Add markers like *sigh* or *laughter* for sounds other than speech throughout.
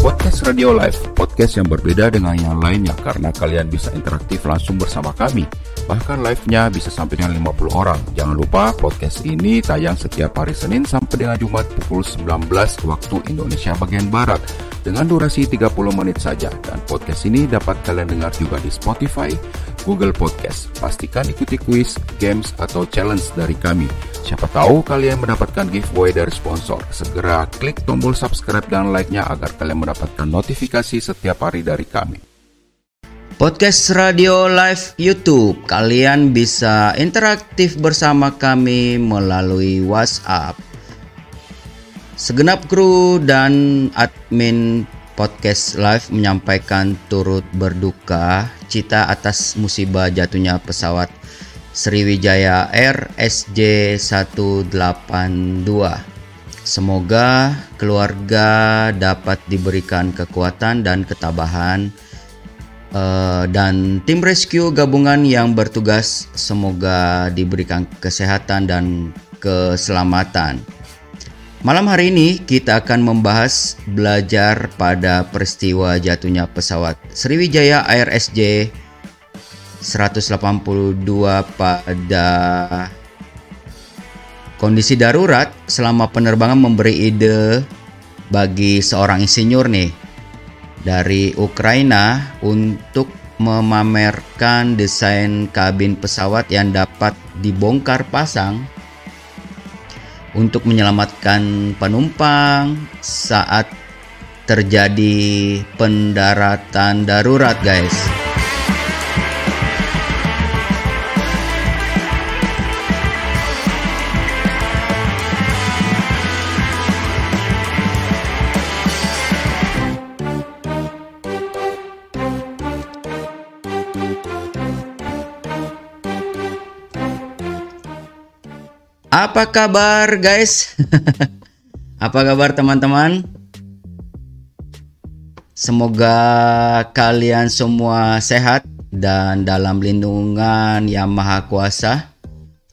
Podcast Radio Live, podcast yang berbeda dengan yang lainnya karena kalian bisa interaktif langsung bersama kami. Bahkan live-nya bisa sampai dengan 50 orang. Jangan lupa podcast ini tayang setiap hari Senin sampai dengan Jumat pukul 19 waktu Indonesia bagian Barat dengan durasi 30 menit saja. Dan podcast ini dapat kalian dengar juga di Spotify, Google Podcast. Pastikan ikuti quiz, games, atau challenge dari kami. Siapa tahu kalian mendapatkan giveaway dari sponsor. Segera klik tombol subscribe dan like-nya agar kalian mendapatkan notifikasi setiap hari dari kami. Podcast Radio Live YouTube, kalian bisa interaktif bersama kami melalui WhatsApp. Segenap kru dan admin podcast live menyampaikan turut berduka cita atas musibah jatuhnya pesawat Sriwijaya Air SJ 182. Semoga keluarga dapat diberikan kekuatan dan ketabahan uh, dan tim rescue gabungan yang bertugas semoga diberikan kesehatan dan keselamatan. Malam hari ini kita akan membahas belajar pada peristiwa jatuhnya pesawat Sriwijaya Air SJ 182 pada kondisi darurat selama penerbangan memberi ide bagi seorang insinyur nih dari Ukraina untuk memamerkan desain kabin pesawat yang dapat dibongkar pasang untuk menyelamatkan penumpang saat terjadi pendaratan darurat guys. Apa kabar guys? *laughs* Apa kabar teman-teman? Semoga kalian semua sehat dan dalam lindungan yang maha kuasa.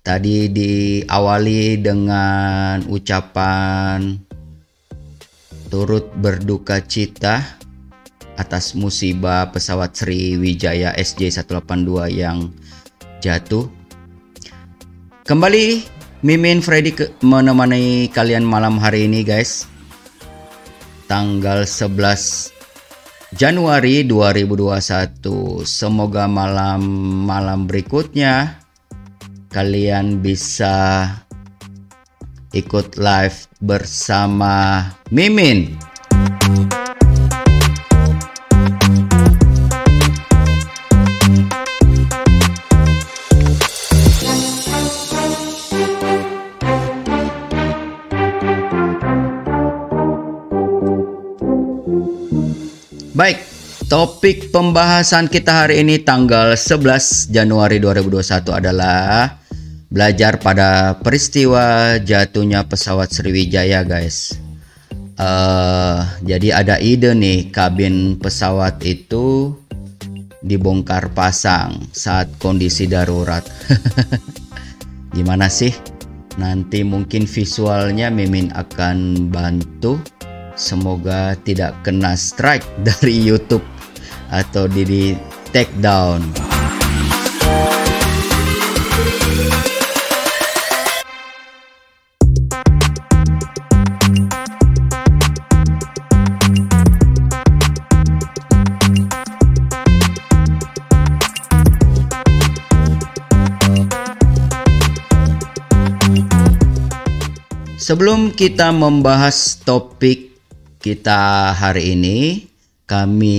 Tadi diawali dengan ucapan turut berduka cita atas musibah pesawat Sriwijaya SJ182 yang jatuh. Kembali Mimin Freddy ke menemani kalian malam hari ini guys. Tanggal 11 Januari 2021 Semoga malam-malam berikutnya Kalian bisa ikut live bersama Mimin Baik, topik pembahasan kita hari ini tanggal 11 Januari 2021 adalah belajar pada peristiwa jatuhnya pesawat Sriwijaya, guys. Uh, jadi ada ide nih kabin pesawat itu dibongkar pasang saat kondisi darurat. *laughs* Gimana sih? Nanti mungkin visualnya Mimin akan bantu Semoga tidak kena strike *laughs* dari YouTube atau di, di take down. Sebelum kita membahas topik kita hari ini kami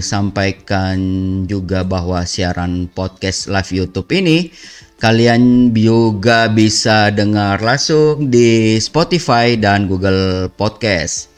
sampaikan juga bahwa siaran podcast live YouTube ini kalian juga bisa dengar langsung di Spotify dan Google Podcast.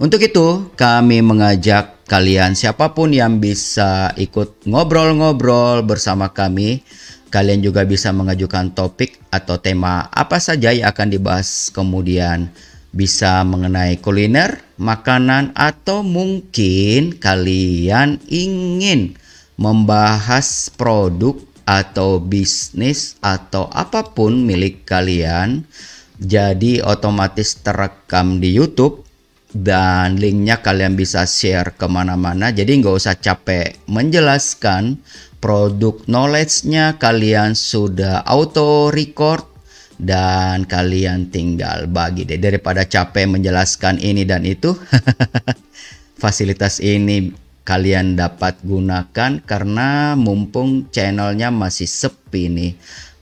Untuk itu, kami mengajak kalian siapa pun yang bisa ikut ngobrol-ngobrol bersama kami. Kalian juga bisa mengajukan topik atau tema apa saja yang akan dibahas kemudian bisa mengenai kuliner, makanan, atau mungkin kalian ingin membahas produk atau bisnis atau apa pun milik kalian. Jadi otomatis terekam di YouTube dan linknya kalian bisa share ke mana-mana jadi nggak usah capek menjelaskan produk knowledge-nya kalian sudah auto record dan kalian tinggal bagi deh. Daripada capek menjelaskan ini dan itu *laughs* fasilitas ini kalian dapat gunakan karena mumpung channelnya masih sepi nih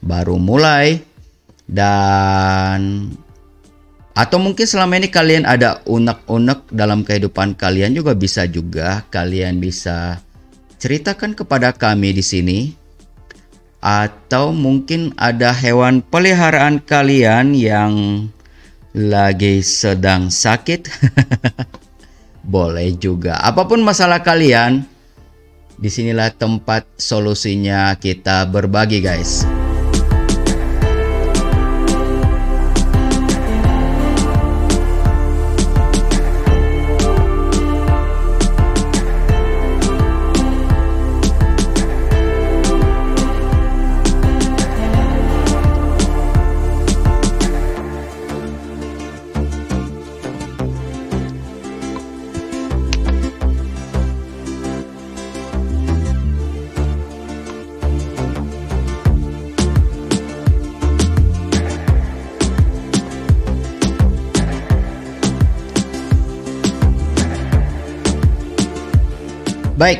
baru mulai. Dan atau mungkin selama ini kalian ada unek-unek dalam kehidupan kalian juga bisa juga. Kalian bisa ceritakan kepada kami di sini. Atau mungkin ada hewan peliharaan kalian yang lagi sedang sakit. *laughs* Boleh juga. Apa pun masalah kalian, di sinilah tempat solusinya kita berbagi guys. Baik.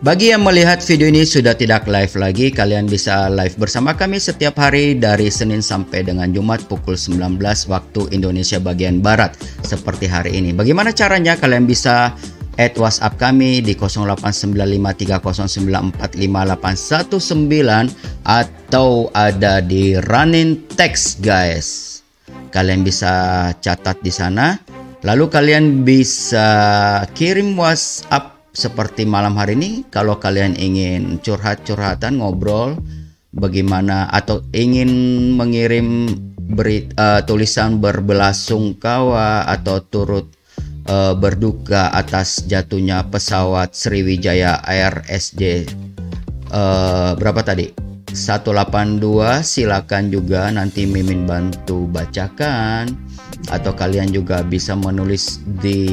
Bagi yang melihat video ini sudah tidak live lagi, kalian bisa live bersama kami setiap hari dari Senin sampai dengan Jumat pukul 19 waktu Indonesia bagian Barat seperti hari ini. Bagaimana caranya? Kalian bisa add WhatsApp kami di 089530945819 atau ada di running text guys. Kalian bisa catat di sana. Lalu kalian bisa kirim WhatsApp seperti malam hari ini kalau kalian ingin curhat-curhatan ngobrol bagaimana atau ingin mengirim beri, uh, tulisan berbelasungkawa atau turut uh, berduka atas jatuhnya pesawat Sriwijaya Air SJ uh, berapa tadi? 182 silakan juga nanti Mimin bantu bacakan. Atau kalian juga bisa menulis di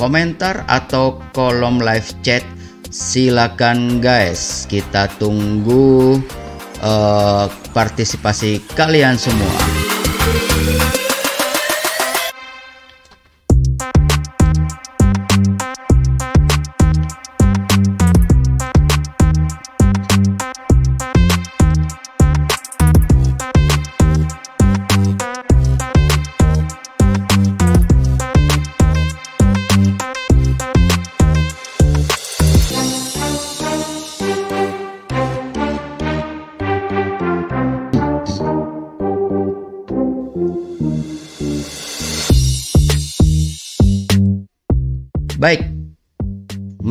komentar atau kolom live chat silakan guys kita tunggu uh, partisipasi kalian semua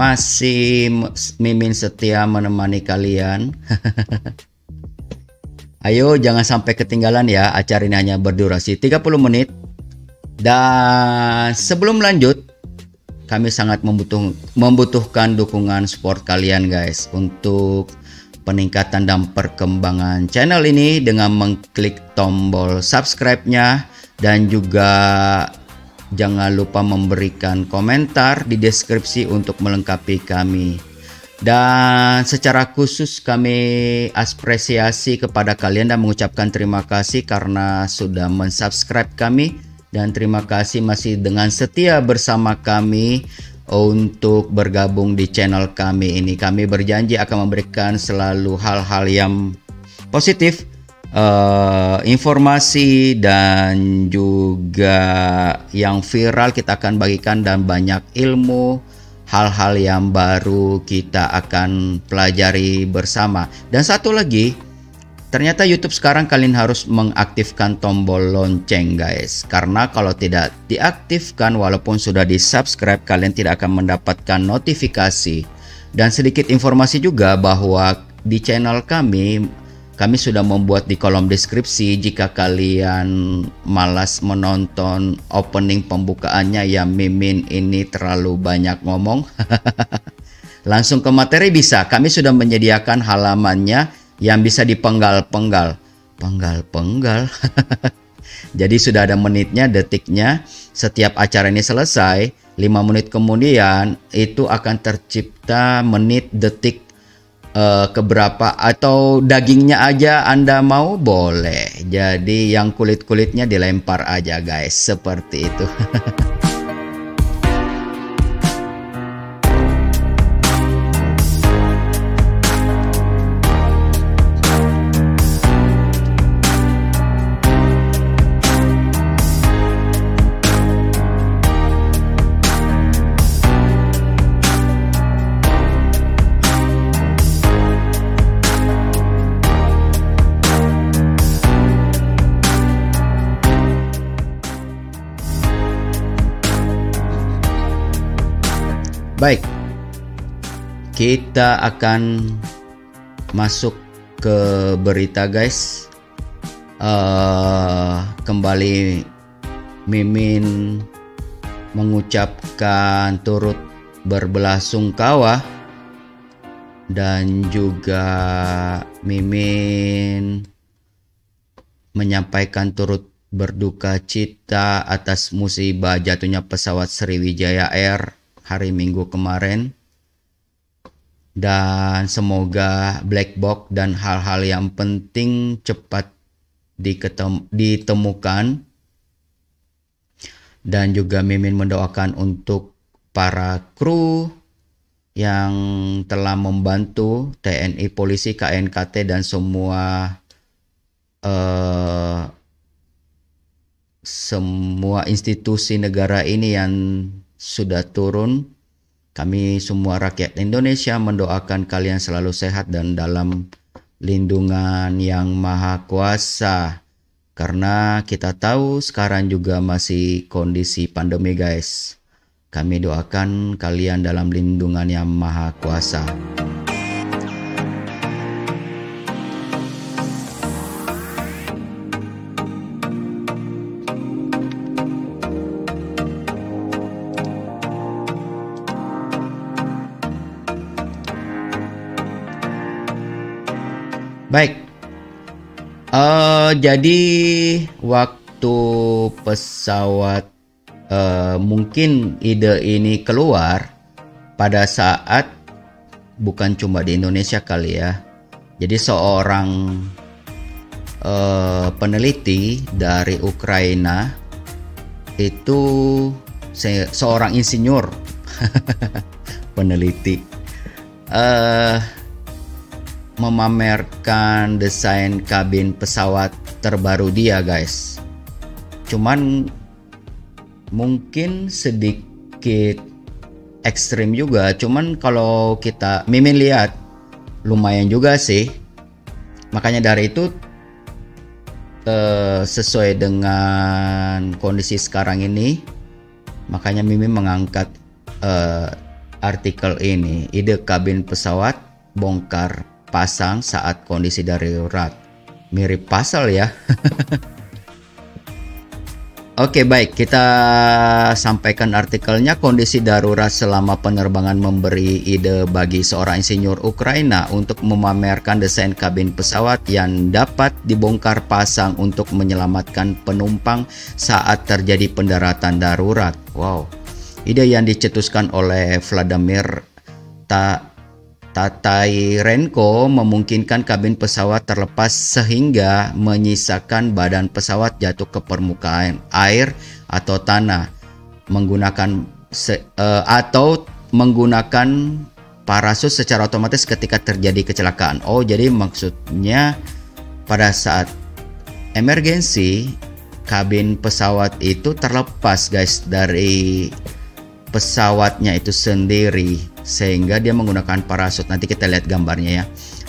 masih Mimin setia menemani kalian. *laughs* Ayo jangan sampai ketinggalan ya, acara ini hanya berdurasi 30 menit. Dan sebelum lanjut, kami sangat membutuh, membutuhkan dukungan support kalian guys untuk peningkatan dan perkembangan channel ini dengan mengklik tombol subscribe-nya dan juga Jangan lupa memberikan komentar di deskripsi untuk melengkapi kami. Dan secara khusus kami apresiasi kepada kalian dan mengucapkan terima kasih karena sudah mensubscribe kami dan terima kasih masih dengan setia bersama kami untuk bergabung di channel kami ini. Kami berjanji akan memberikan selalu hal-hal yang positif uh, informasi dan juga yang viral kita akan bagikan dan banyak ilmu hal-hal yang baru kita akan pelajari bersama. Dan satu lagi, ternyata YouTube sekarang kalian harus mengaktifkan tombol lonceng guys. Karena kalau tidak diaktifkan walaupun sudah di-subscribe kalian tidak akan mendapatkan notifikasi. Dan sedikit informasi juga bahwa di channel kami kami sudah membuat di kolom deskripsi jika kalian malas menonton opening pembukaannya ya Mimin ini terlalu banyak ngomong. *laughs* Langsung ke materi bisa. Kami sudah menyediakan halamannya yang bisa dipenggal-penggal. Penggal-penggal. *laughs* Jadi sudah ada menitnya, detiknya. Setiap acara ini selesai, 5 menit kemudian itu akan tercipta menit, detik uh, keberapa atau dagingnya aja Anda mau boleh. Jadi yang kulit-kulitnya dilempar aja guys, seperti itu. *laughs* Baik, kita akan masuk ke berita, guys. Uh, kembali, Mimin mengucapkan turut berbelasungkawa dan juga Mimin menyampaikan turut berduka cita atas musibah jatuhnya pesawat Sriwijaya Air hari Minggu kemarin. Dan semoga black box dan hal-hal yang penting cepat ditemukan. Dan juga Mimin mendoakan untuk para kru yang telah membantu TNI, polisi, KNKT dan semua uh, semua institusi negara ini yang sudah turun. Kami semua rakyat Indonesia mendoakan kalian selalu sehat dan dalam lindungan yang maha kuasa. Karena kita tahu sekarang juga masih kondisi pandemi guys. Kami doakan kalian dalam lindungan yang maha kuasa. Baik. Uh, jadi waktu pesawat uh, mungkin ide ini keluar pada saat bukan cuma di Indonesia kali ya. Jadi seorang uh, peneliti dari Ukraina itu se seorang insinyur *laughs* peneliti uh, memamerkan desain kabin pesawat terbaru dia guys. Cuman mungkin sedikit ekstrim juga. Cuman kalau kita mimin lihat lumayan juga sih. Makanya dari itu eh, sesuai dengan kondisi sekarang ini makanya mimin mengangkat eh, artikel ini. Ide kabin pesawat bongkar pasang saat kondisi darurat. Mirip pasal ya. *laughs* Oke baik kita sampaikan artikelnya kondisi darurat selama penerbangan memberi ide bagi seorang insinyur Ukraina untuk memamerkan desain kabin pesawat yang dapat dibongkar pasang untuk menyelamatkan penumpang saat terjadi pendaratan darurat. Wow, ide yang dicetuskan oleh Vladimir Ta Tatai Renko memungkinkan kabin pesawat terlepas sehingga menyisakan badan pesawat jatuh ke permukaan air atau tanah menggunakan se, uh, atau menggunakan parasut secara otomatis ketika terjadi kecelakaan. Oh, jadi maksudnya pada saat emergensi kabin pesawat itu terlepas guys dari pesawatnya itu sendiri sehingga dia menggunakan parasut. Nanti kita lihat gambarnya ya.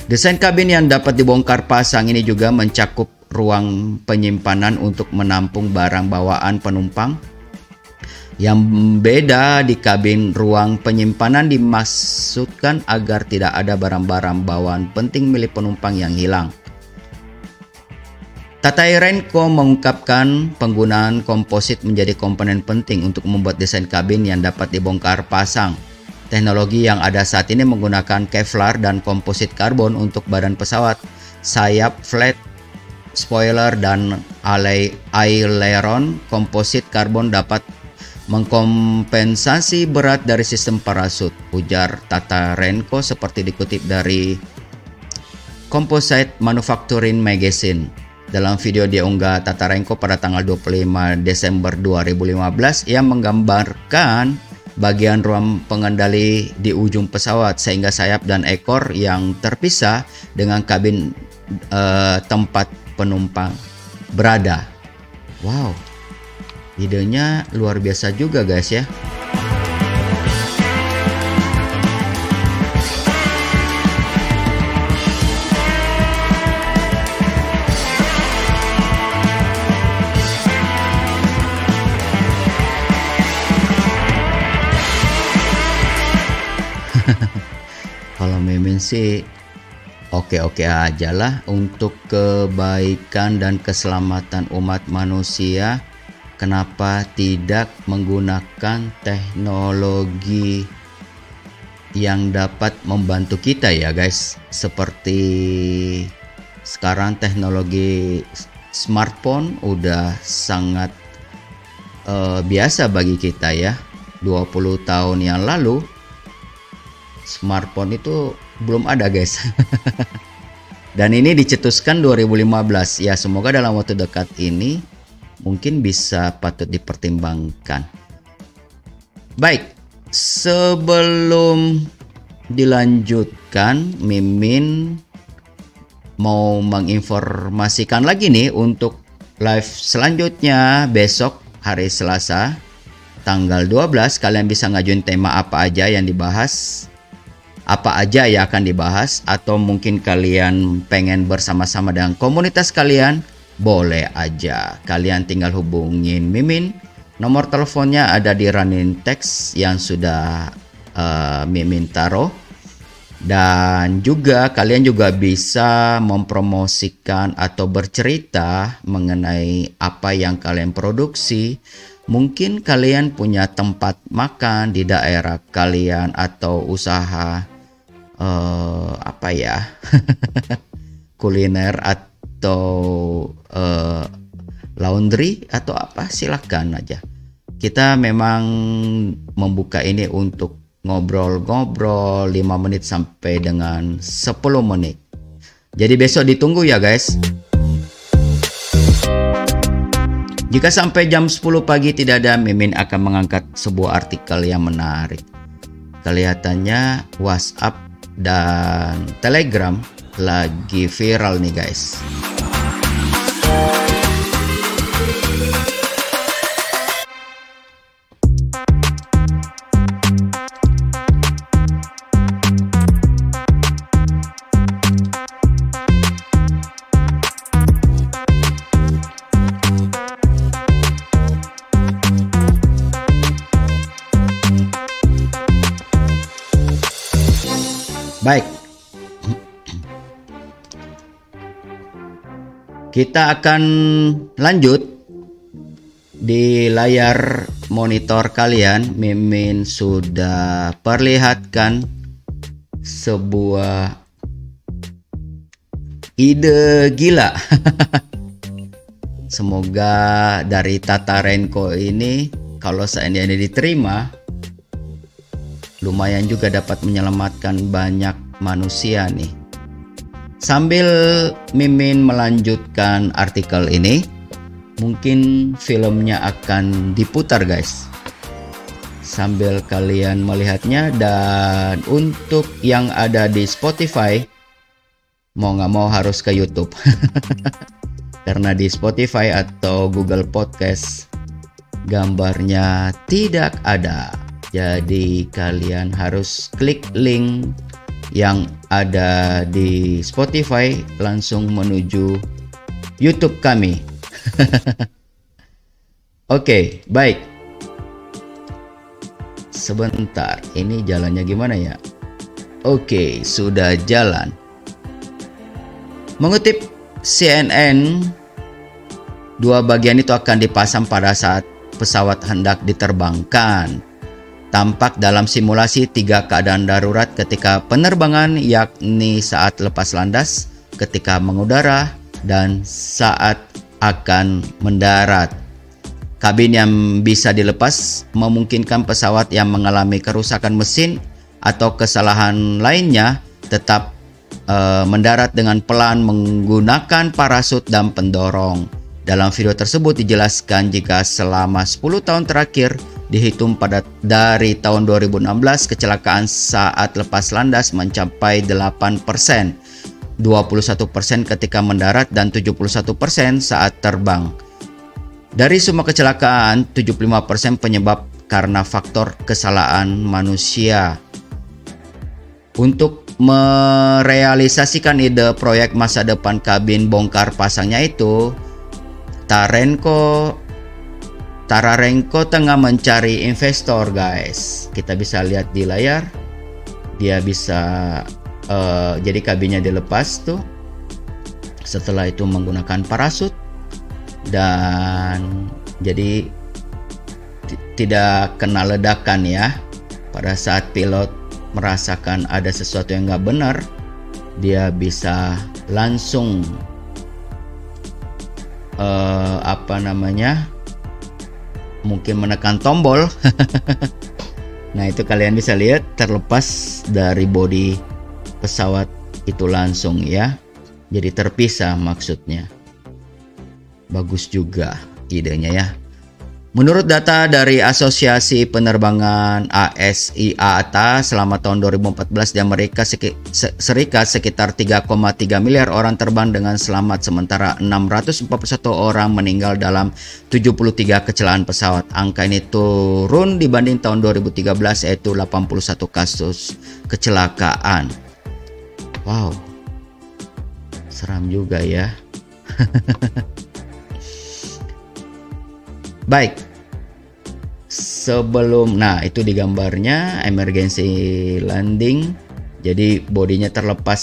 Desain kabin yang dapat dibongkar pasang ini juga mencakup ruang penyimpanan untuk menampung barang bawaan penumpang. Yang beda di kabin ruang penyimpanan dimaksudkan agar tidak ada barang-barang bawaan penting milik penumpang yang hilang. Tata Renko mengungkapkan penggunaan komposit menjadi komponen penting untuk membuat desain kabin yang dapat dibongkar pasang. Teknologi yang ada saat ini menggunakan Kevlar dan komposit karbon untuk badan pesawat, sayap, flat, spoiler, dan aileron komposit karbon dapat mengkompensasi berat dari sistem parasut, ujar Tata Renko seperti dikutip dari Composite Manufacturing Magazine. Dalam video dia unggah Tata Renko pada tanggal 25 Desember 2015, ia menggambarkan bagian ruang pengendali di ujung pesawat sehingga sayap dan ekor yang terpisah dengan kabin uh, tempat penumpang berada. Wow, idenya luar biasa juga guys ya. Mimin sih oke-oke aja lah untuk kebaikan dan keselamatan umat manusia. Kenapa tidak menggunakan teknologi yang dapat membantu kita ya guys? Seperti sekarang teknologi smartphone udah sangat uh, biasa bagi kita ya. 20 tahun yang lalu smartphone itu belum ada guys. *laughs* Dan ini dicetuskan 2015 ya semoga dalam waktu dekat ini mungkin bisa patut dipertimbangkan. Baik sebelum dilanjutkan Mimin mau menginformasikan lagi nih untuk live selanjutnya besok hari Selasa tanggal 12 kalian bisa ngajuin tema apa aja yang dibahas apa aja yang akan dibahas atau mungkin kalian pengen bersama-sama dengan komunitas kalian, boleh aja. Kalian tinggal hubungin Mimin. Nomor teleponnya ada di running text yang sudah uh, Mimin taruh. Dan juga kalian juga bisa mempromosikan atau bercerita mengenai apa yang kalian produksi. Mungkin kalian punya tempat makan di daerah kalian atau usaha uh, apa ya? *laughs* Kuliner atau uh, laundry atau apa? Silakan aja. Kita memang membuka ini untuk ngobrol-ngobrol 5 menit sampai dengan 10 menit. Jadi besok ditunggu ya guys. Jika sampai jam 10 pagi tidak ada Mimin akan mengangkat sebuah artikel yang menarik. Kelihatannya WhatsApp dan Telegram lagi viral nih guys. Kita akan lanjut di layar monitor kalian. Mimin sudah perlihatkan sebuah ide gila. *laughs* Semoga dari Tata Renko ini kalau seandainya diterima lumayan juga dapat menyelamatkan banyak manusia nih. Sambil Mimin melanjutkan artikel ini, mungkin filmnya akan diputar guys. Sambil kalian melihatnya dan untuk yang ada di Spotify, mau nggak mau harus ke YouTube. *laughs* Karena di Spotify atau Google Podcast gambarnya tidak ada. Jadi kalian harus klik link yang ada di Spotify langsung menuju YouTube kami. *laughs* Oke, okay, baik. Sebentar, ini jalannya gimana ya? Oke, okay, sudah jalan. Mengutip CNN, dua bagian itu akan dipasang pada saat pesawat hendak diterbangkan tampak dalam simulasi tiga keadaan darurat ketika penerbangan yakni saat lepas landas, ketika mengudara, dan saat akan mendarat. Kabin yang bisa dilepas memungkinkan pesawat yang mengalami kerusakan mesin atau kesalahan lainnya tetap uh, mendarat dengan pelan menggunakan parasut dan pendorong. Dalam video tersebut dijelaskan jika selama 10 tahun terakhir dihitung pada dari tahun 2016 kecelakaan saat lepas landas mencapai 8%. 21% ketika mendarat dan 71% saat terbang. Dari semua kecelakaan, 75% penyebab karena faktor kesalahan manusia. Untuk merealisasikan ide proyek masa depan kabin bongkar pasangnya itu, Tarenko Tararenko tengah mencari investor guys. Kita bisa lihat di layar. Dia bisa uh, jadi kabinnya dilepas tuh setelah itu menggunakan parasut dan jadi tidak kena ledakan ya pada saat pilot merasakan ada sesuatu yang nggak benar dia bisa langsung uh, apa namanya mungkin menekan tombol *laughs* nah itu kalian bisa lihat terlepas dari body pesawat itu langsung ya. Jadi terpisah maksudnya. Bagus juga idenya ya. Menurut data dari Asosiasi Penerbangan ASIATA selama tahun 2014 di Amerika Serikat sekitar 3,3 miliar orang terbang dengan selamat sementara 641 orang meninggal dalam 73 kecelakaan pesawat. Angka ini turun dibanding tahun 2013 yaitu 81 kasus kecelakaan. Wow, seram juga ya. *laughs* Baik, sebelum, nah itu di gambarnya emergency landing. Jadi bodinya terlepas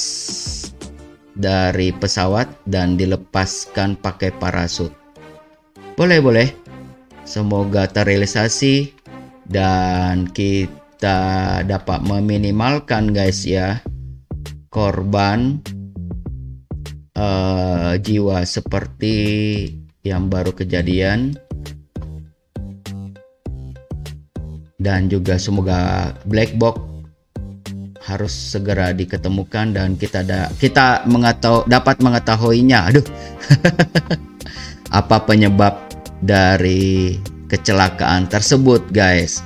dari pesawat dan dilepaskan pakai parasut. Boleh boleh. Semoga terrealisasi dan kita dapat meminimalkan guys ya korban uh, jiwa seperti yang baru kejadian dan juga semoga black box harus segera diketemukan dan kita da kita mengatau dapat mengetahuinya. Aduh. *laughs* Apa penyebab dari kecelakaan tersebut guys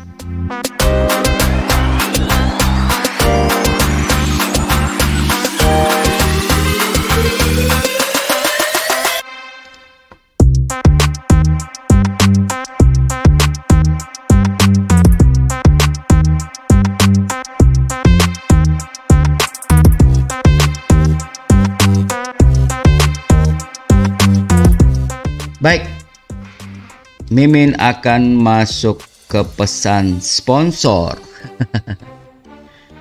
Mimin akan masuk ke pesan sponsor. *laughs*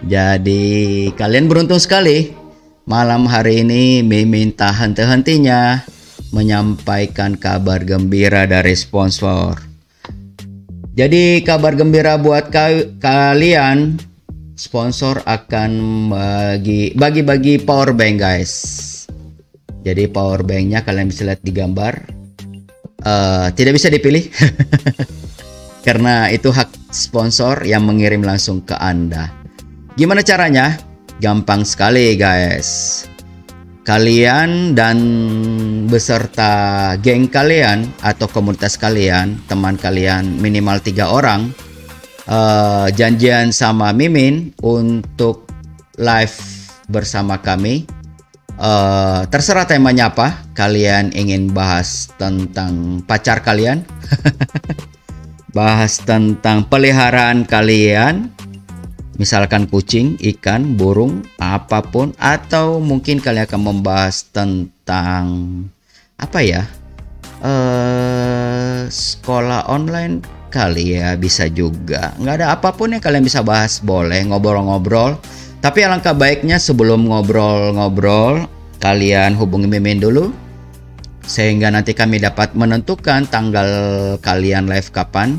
Jadi kalian beruntung sekali. Malam hari ini Mimin tak henti-hentinya menyampaikan kabar gembira dari sponsor. Jadi kabar gembira buat ka kalian, sponsor akan bagi bagi-bagi power bank guys. Jadi power banknya kalian bisa lihat di gambar uh, tidak bisa dipilih *laughs* karena itu hak sponsor yang mengirim langsung ke Anda. Gimana caranya? Gampang sekali, guys. Kalian dan beserta geng kalian atau komunitas kalian, teman kalian minimal tiga orang, uh, janjian sama Mimin untuk live bersama kami Uh, terserah temanya apa. Kalian ingin bahas tentang pacar kalian, *laughs* bahas tentang peliharaan kalian, misalkan kucing, ikan, burung, apa pun, atau mungkin kalian akan membahas tentang apa ya? Uh, sekolah online kali ya bisa juga. Nggak ada apa pun yang kalian bisa bahas, boleh ngobrol-ngobrol tapi alangkah baiknya sebelum ngobrol-ngobrol, kalian hubungi Mimin dulu sehingga nanti kami dapat menentukan tanggal kalian live kapan.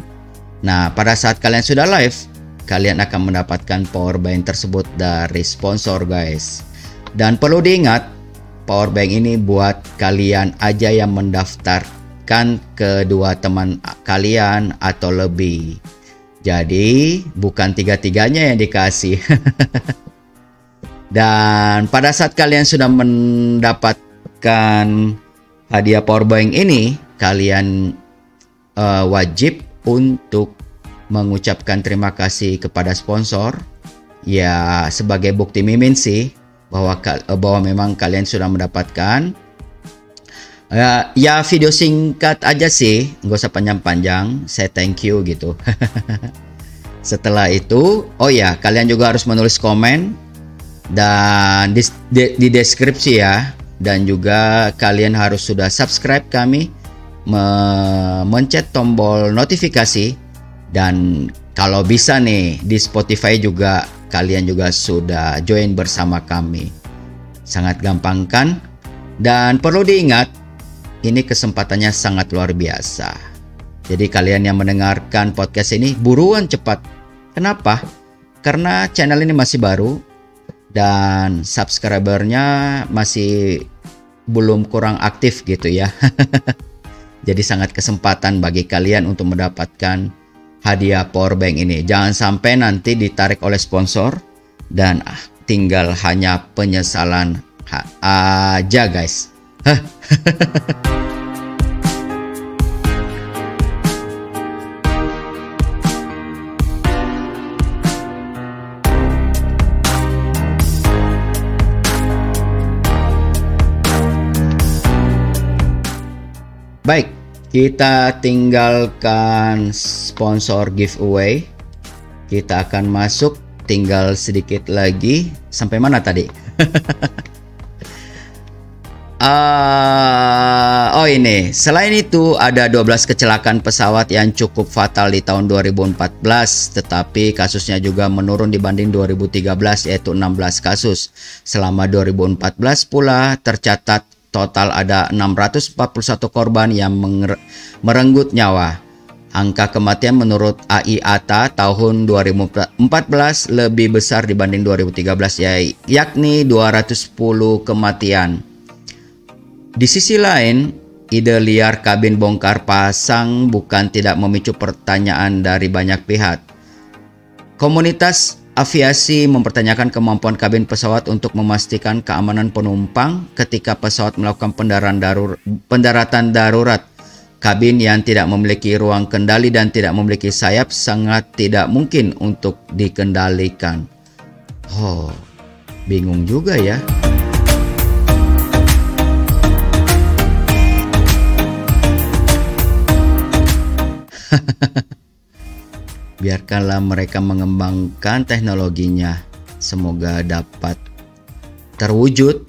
Nah, pada saat kalian sudah live, kalian akan mendapatkan power bank tersebut dari sponsor, guys. Dan perlu diingat, powerbank ini buat kalian aja yang mendaftarkan kedua teman kalian atau lebih. Jadi bukan tiga-tiganya yang dikasih. *laughs* Dan pada saat kalian sudah mendapatkan hadiah powerbank ini, kalian uh, wajib untuk mengucapkan terima kasih kepada sponsor. Ya sebagai bukti mimin sih bahwa eh, bahwa memang kalian sudah mendapatkan. Ya, ya video singkat aja sih. Nggak usah panjang-panjang. Saya thank you gitu. *laughs* Setelah itu oh ya kalian juga harus menulis komen dan di, di, di deskripsi ya dan juga kalian harus sudah subscribe kami mencet tombol notifikasi dan kalau bisa nih di Spotify juga kalian juga sudah join bersama kami. Sangat gampang kan? Dan perlu diingat ini kesempatannya sangat luar biasa. Jadi kalian yang mendengarkan podcast ini buruan cepat. Kenapa? Karena channel ini masih baru dan subscribernya masih belum kurang aktif gitu ya. *laughs* Jadi sangat kesempatan bagi kalian untuk mendapatkan hadiah powerbank ini. Jangan sampai nanti ditarik oleh sponsor dan ah, tinggal hanya penyesalan aja guys. *laughs* Baik, kita tinggalkan sponsor giveaway. Kita akan masuk tinggal sedikit lagi sampai mana tadi? uh, *laughs* oh ini, selain itu ada 12 kecelakaan pesawat yang cukup fatal di tahun 2014 tetapi kasusnya juga menurun dibanding 2013 yaitu 16 kasus. Selama 2014 pula tercatat Total ada 641 korban yang merenggut nyawa. Angka kematian menurut AIATA tahun 2014 lebih besar dibanding 2013 yakni 210 kematian. Di sisi lain, ide liar kabin bongkar pasang bukan tidak memicu pertanyaan dari banyak pihak. Komunitas Aviasi mempertanyakan kemampuan kabin pesawat untuk memastikan keamanan penumpang ketika pesawat melakukan pendaratan, darur, pendaratan darurat. Kabin yang tidak memiliki ruang kendali dan tidak memiliki sayap sangat tidak mungkin untuk dikendalikan. Oh, bingung juga ya. *laughs* Biarkanlah mereka mengembangkan teknologinya. Semoga dapat terwujud.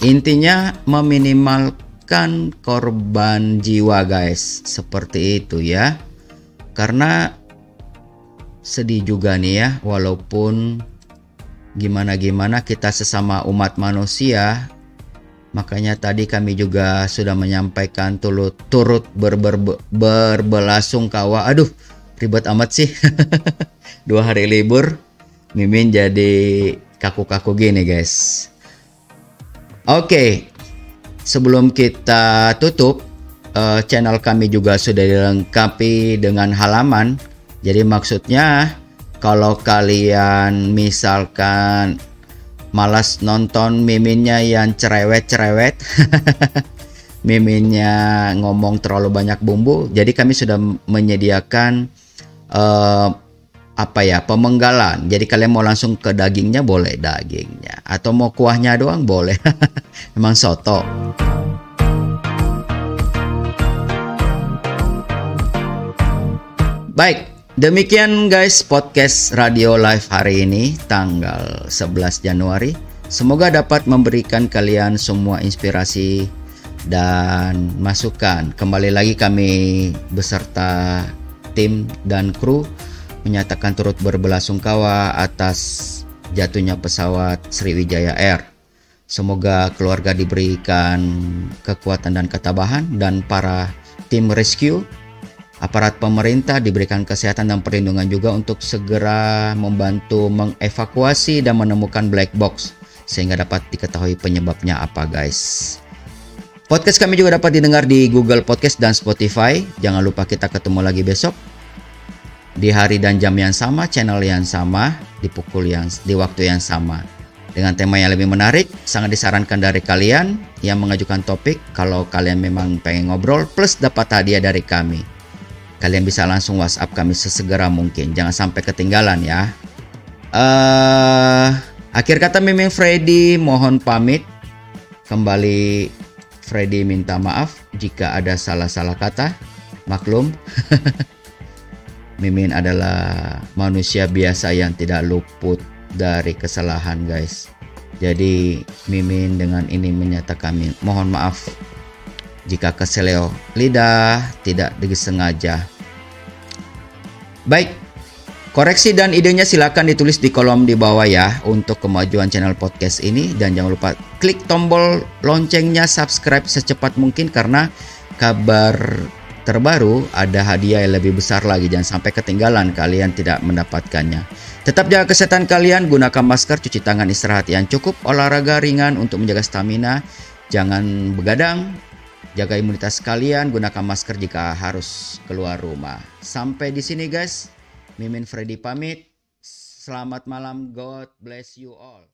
Intinya meminimalkan korban jiwa, guys. Seperti itu ya. Karena sedih juga nih ya, walaupun gimana-gimana kita sesama umat manusia Makanya tadi kami juga sudah menyampaikan turut turut ber, ber, ber, berbelasungkawa. Aduh, ribet amat sih. *laughs* Dua hari libur Mimin jadi kaku-kaku gini guys. Oke sebelum kita tutup uh, channel kami juga sudah dilengkapi dengan halaman. Jadi maksudnya kalau kalian misalkan malas nonton miminnya yang cerewet-cerewet *laughs* miminnya ngomong terlalu banyak bumbu jadi kami sudah menyediakan uh, apa ya pemenggalan. Jadi kalian mau langsung ke dagingnya boleh dagingnya atau mau kuahnya doang boleh. *laughs* Memang soto. Baik, demikian guys podcast Radio Live hari ini tanggal 11 Januari. Semoga dapat memberikan kalian semua inspirasi dan masukan. Kembali lagi kami beserta tim dan kru menyatakan turut berbelasungkawa atas jatuhnya pesawat Sriwijaya Air. Semoga keluarga diberikan kekuatan dan ketabahan dan para tim rescue, aparat pemerintah diberikan kesehatan dan perlindungan juga untuk segera membantu mengevakuasi dan menemukan black box sehingga dapat diketahui penyebabnya apa guys. Podcast kami juga dapat didengar di Google Podcast dan Spotify. Jangan lupa kita ketemu lagi besok di hari dan jam yang sama, channel yang sama, di pukul yang di waktu yang sama. Dengan tema yang lebih menarik, sangat disarankan dari kalian yang mengajukan topik kalau kalian memang pengen ngobrol plus dapat hadiah dari kami. Kalian bisa langsung WhatsApp kami sesegera mungkin. Jangan sampai ketinggalan ya. Uh, akhir kata Miming Freddy mohon pamit. Kembali Freddy minta maaf jika ada salah-salah kata. Maklum. *laughs* Mimin adalah manusia biasa yang tidak luput dari kesalahan, guys. Jadi Mimin dengan ini menyatakan mohon maaf jika keseleo lidah tidak disengaja. Baik, Koreksi dan idenya silakan ditulis di kolom di bawah ya untuk kemajuan channel podcast ini dan jangan lupa klik tombol loncengnya subscribe secepat mungkin karena kabar terbaru ada hadiah yang lebih besar lagi jangan sampai ketinggalan kalian tidak mendapatkannya. Tetap jaga kesehatan kalian, gunakan masker, cuci tangan, istirahat yang cukup, olahraga ringan untuk menjaga stamina, jangan begadang, jaga imunitas kalian, gunakan masker jika harus keluar rumah. Sampai di sini guys. Mimin Freddy pamit. Selamat malam. God bless you all.